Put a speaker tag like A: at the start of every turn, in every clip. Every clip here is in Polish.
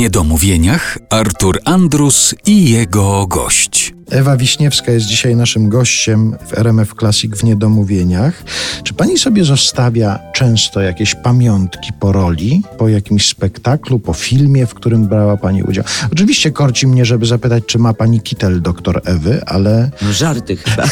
A: niedomówieniach Artur Andrus i jego gość.
B: Ewa Wiśniewska jest dzisiaj naszym gościem w RMF Classic w Niedomówieniach. Czy pani sobie zostawia często jakieś pamiątki po roli, po jakimś spektaklu, po filmie, w którym brała pani udział? Oczywiście korci mnie, żeby zapytać, czy ma pani kitel doktor Ewy, ale...
C: No żarty chyba.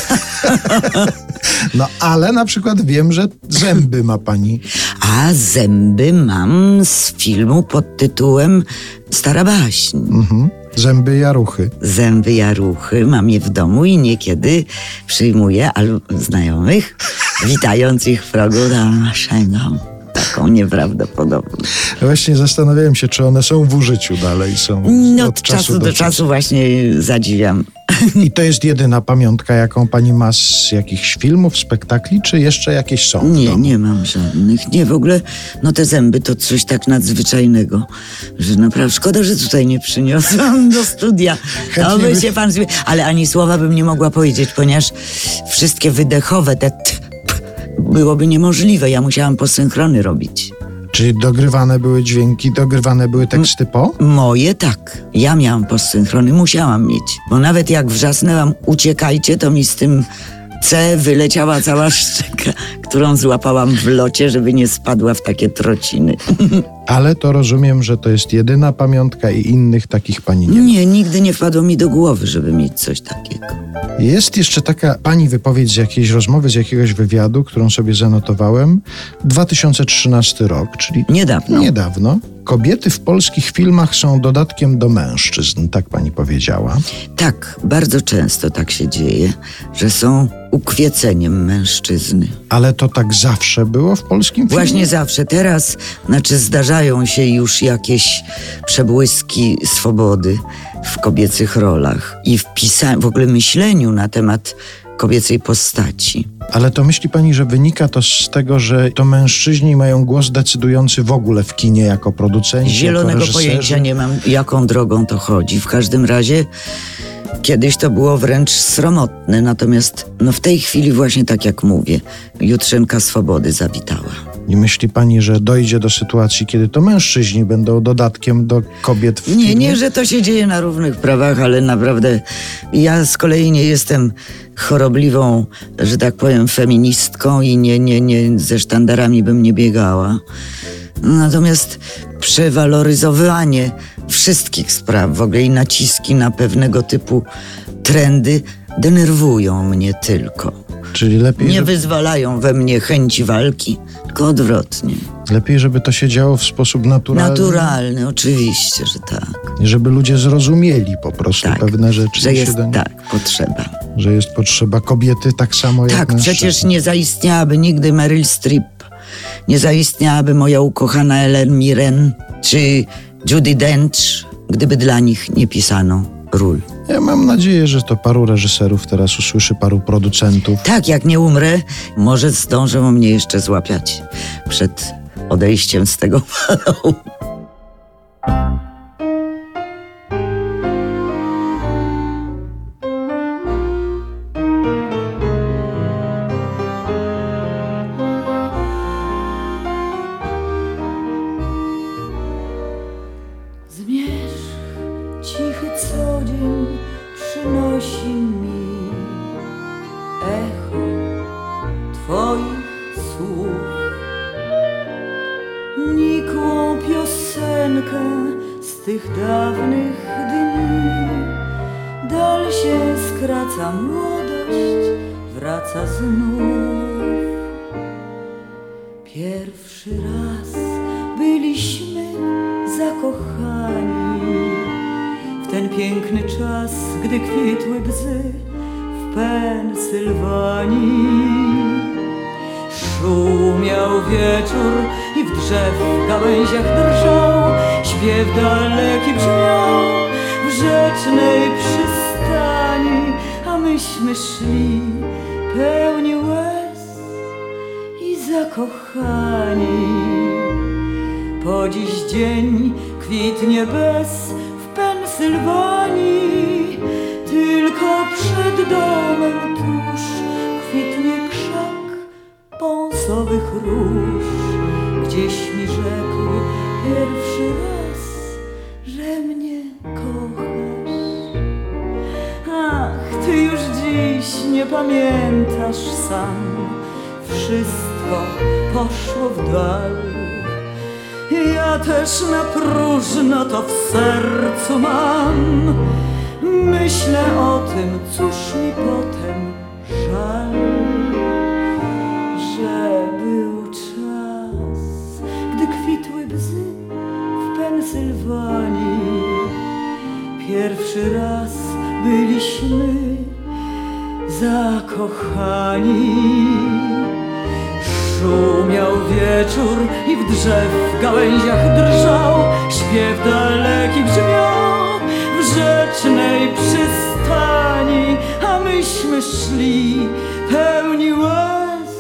B: no ale na przykład wiem, że zęby ma pani.
C: A zęby mam z filmu pod tytułem Stara baśń.
B: Mhm. Zęby jaruchy.
C: Zęby jaruchy mam je w domu i niekiedy przyjmuję albo znajomych, witając ich w progu naszego. Taką nieprawdopodobną.
B: Właśnie zastanawiałem się, czy one są w użyciu dalej. Są
C: no, od czasu, czasu do, do czasu właśnie zadziwiam.
B: I to jest jedyna pamiątka, jaką pani ma z jakichś filmów, spektakli, czy jeszcze jakieś są?
C: Nie, nie mam żadnych. Nie, w ogóle, no te zęby to coś tak nadzwyczajnego, że naprawdę szkoda, że tutaj nie przyniosłam do studia. No by się pan... Ale ani słowa bym nie mogła powiedzieć, ponieważ wszystkie wydechowe, te t, byłoby niemożliwe. Ja musiałam posynchrony robić.
B: Czyli dogrywane były dźwięki, dogrywane były teksty po?
C: Moje tak. Ja miałam postsynchrony, musiałam mieć. Bo nawet jak wrzasnęłam uciekajcie, to mi z tym C wyleciała cała szczeka, którą złapałam w locie, żeby nie spadła w takie trociny.
B: Ale to rozumiem, że to jest jedyna pamiątka i innych takich pani nie
C: Nie, nigdy nie wpadło mi do głowy, żeby mieć coś takiego.
B: Jest jeszcze taka pani wypowiedź z jakiejś rozmowy, z jakiegoś wywiadu, którą sobie zanotowałem. 2013 rok, czyli
C: niedawno.
B: niedawno. Kobiety w polskich filmach są dodatkiem do mężczyzn, tak pani powiedziała.
C: Tak, bardzo często tak się dzieje, że są ukwieceniem mężczyzny.
B: Ale to tak zawsze było w polskim filmie?
C: Właśnie zawsze. Teraz, znaczy zdarzają się już jakieś przebłyski swobody w kobiecych rolach i w pisaniu, w ogóle myśleniu na temat kobiecej postaci.
B: Ale to myśli pani, że wynika to z tego, że to mężczyźni mają głos decydujący w ogóle w kinie jako producenci?
C: Zielonego
B: jako
C: pojęcia nie mam, jaką drogą to chodzi. W każdym razie Kiedyś to było wręcz sromotne, natomiast no w tej chwili właśnie tak jak mówię, Jutrzenka Swobody zawitała.
B: Nie myśli pani, że dojdzie do sytuacji, kiedy to mężczyźni będą dodatkiem do kobiet w
C: Nie, nie, że to się dzieje na równych prawach, ale naprawdę ja z kolei nie jestem chorobliwą, że tak powiem, feministką i nie, nie, nie ze sztandarami bym nie biegała. Natomiast przewaloryzowanie wszystkich spraw, w ogóle i naciski na pewnego typu trendy denerwują mnie tylko.
B: Czyli lepiej.
C: Nie żeby... wyzwalają we mnie chęci walki, tylko odwrotnie.
B: Lepiej, żeby to się działo w sposób naturalny.
C: Naturalny, oczywiście, że tak.
B: Żeby ludzie zrozumieli po prostu
C: tak,
B: pewne rzeczy.
C: Że jest do... tak, potrzeba.
B: Że jest potrzeba kobiety tak samo jak
C: Tak, przecież nie zaistniałaby nigdy Meryl Streep, nie zaistniałaby moja ukochana Ellen Mirren, czy Judy Dench, gdyby dla nich nie pisano ról.
B: Ja mam nadzieję, że to paru reżyserów teraz usłyszy, paru producentów.
C: Tak, jak nie umrę, może zdążą mnie jeszcze złapiać przed odejściem z tego kanału.
D: Co dzień przynosi mi echo Twoich słów. Nikłą piosenkę z tych dawnych dni. Dal się skraca młodość, wraca znów. Pierwszy raz byliśmy zakochani piękny czas, gdy kwitły bzy w Pensylwanii. Szumiał wieczór i w drzew gałęziach drżał, śpiew daleki brzmiał w rzecznej przystani, a myśmy szli pełni łez i zakochani. Po dziś dzień kwitnie bez Pensylwanii, tylko przed domem tuż kwitnie krzak pąsowych róż. Gdzieś mi rzekł pierwszy raz, że mnie kochasz.
C: Ach, ty już dziś nie pamiętasz sam, wszystko poszło w dal ja też na próżno to w sercu mam. Myślę o tym, cóż mi potem żal, że był czas, gdy kwitły bzy w Pensylwanii. Pierwszy raz byliśmy zakochani. Szumiał wieczór i w drzew gałęziach drżał. Śpiew daleki brzmiał w rzecznej przystani A myśmy szli pełni łez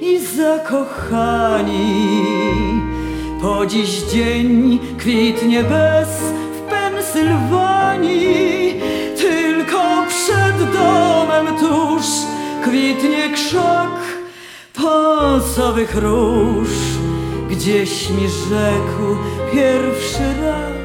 C: i zakochani. Po dziś dzień kwitnie bez w Pensylwanii Tylko przed domem tuż kwitnie krzak pąsowych róż. Gdzieś mi rzekł pierwszy raz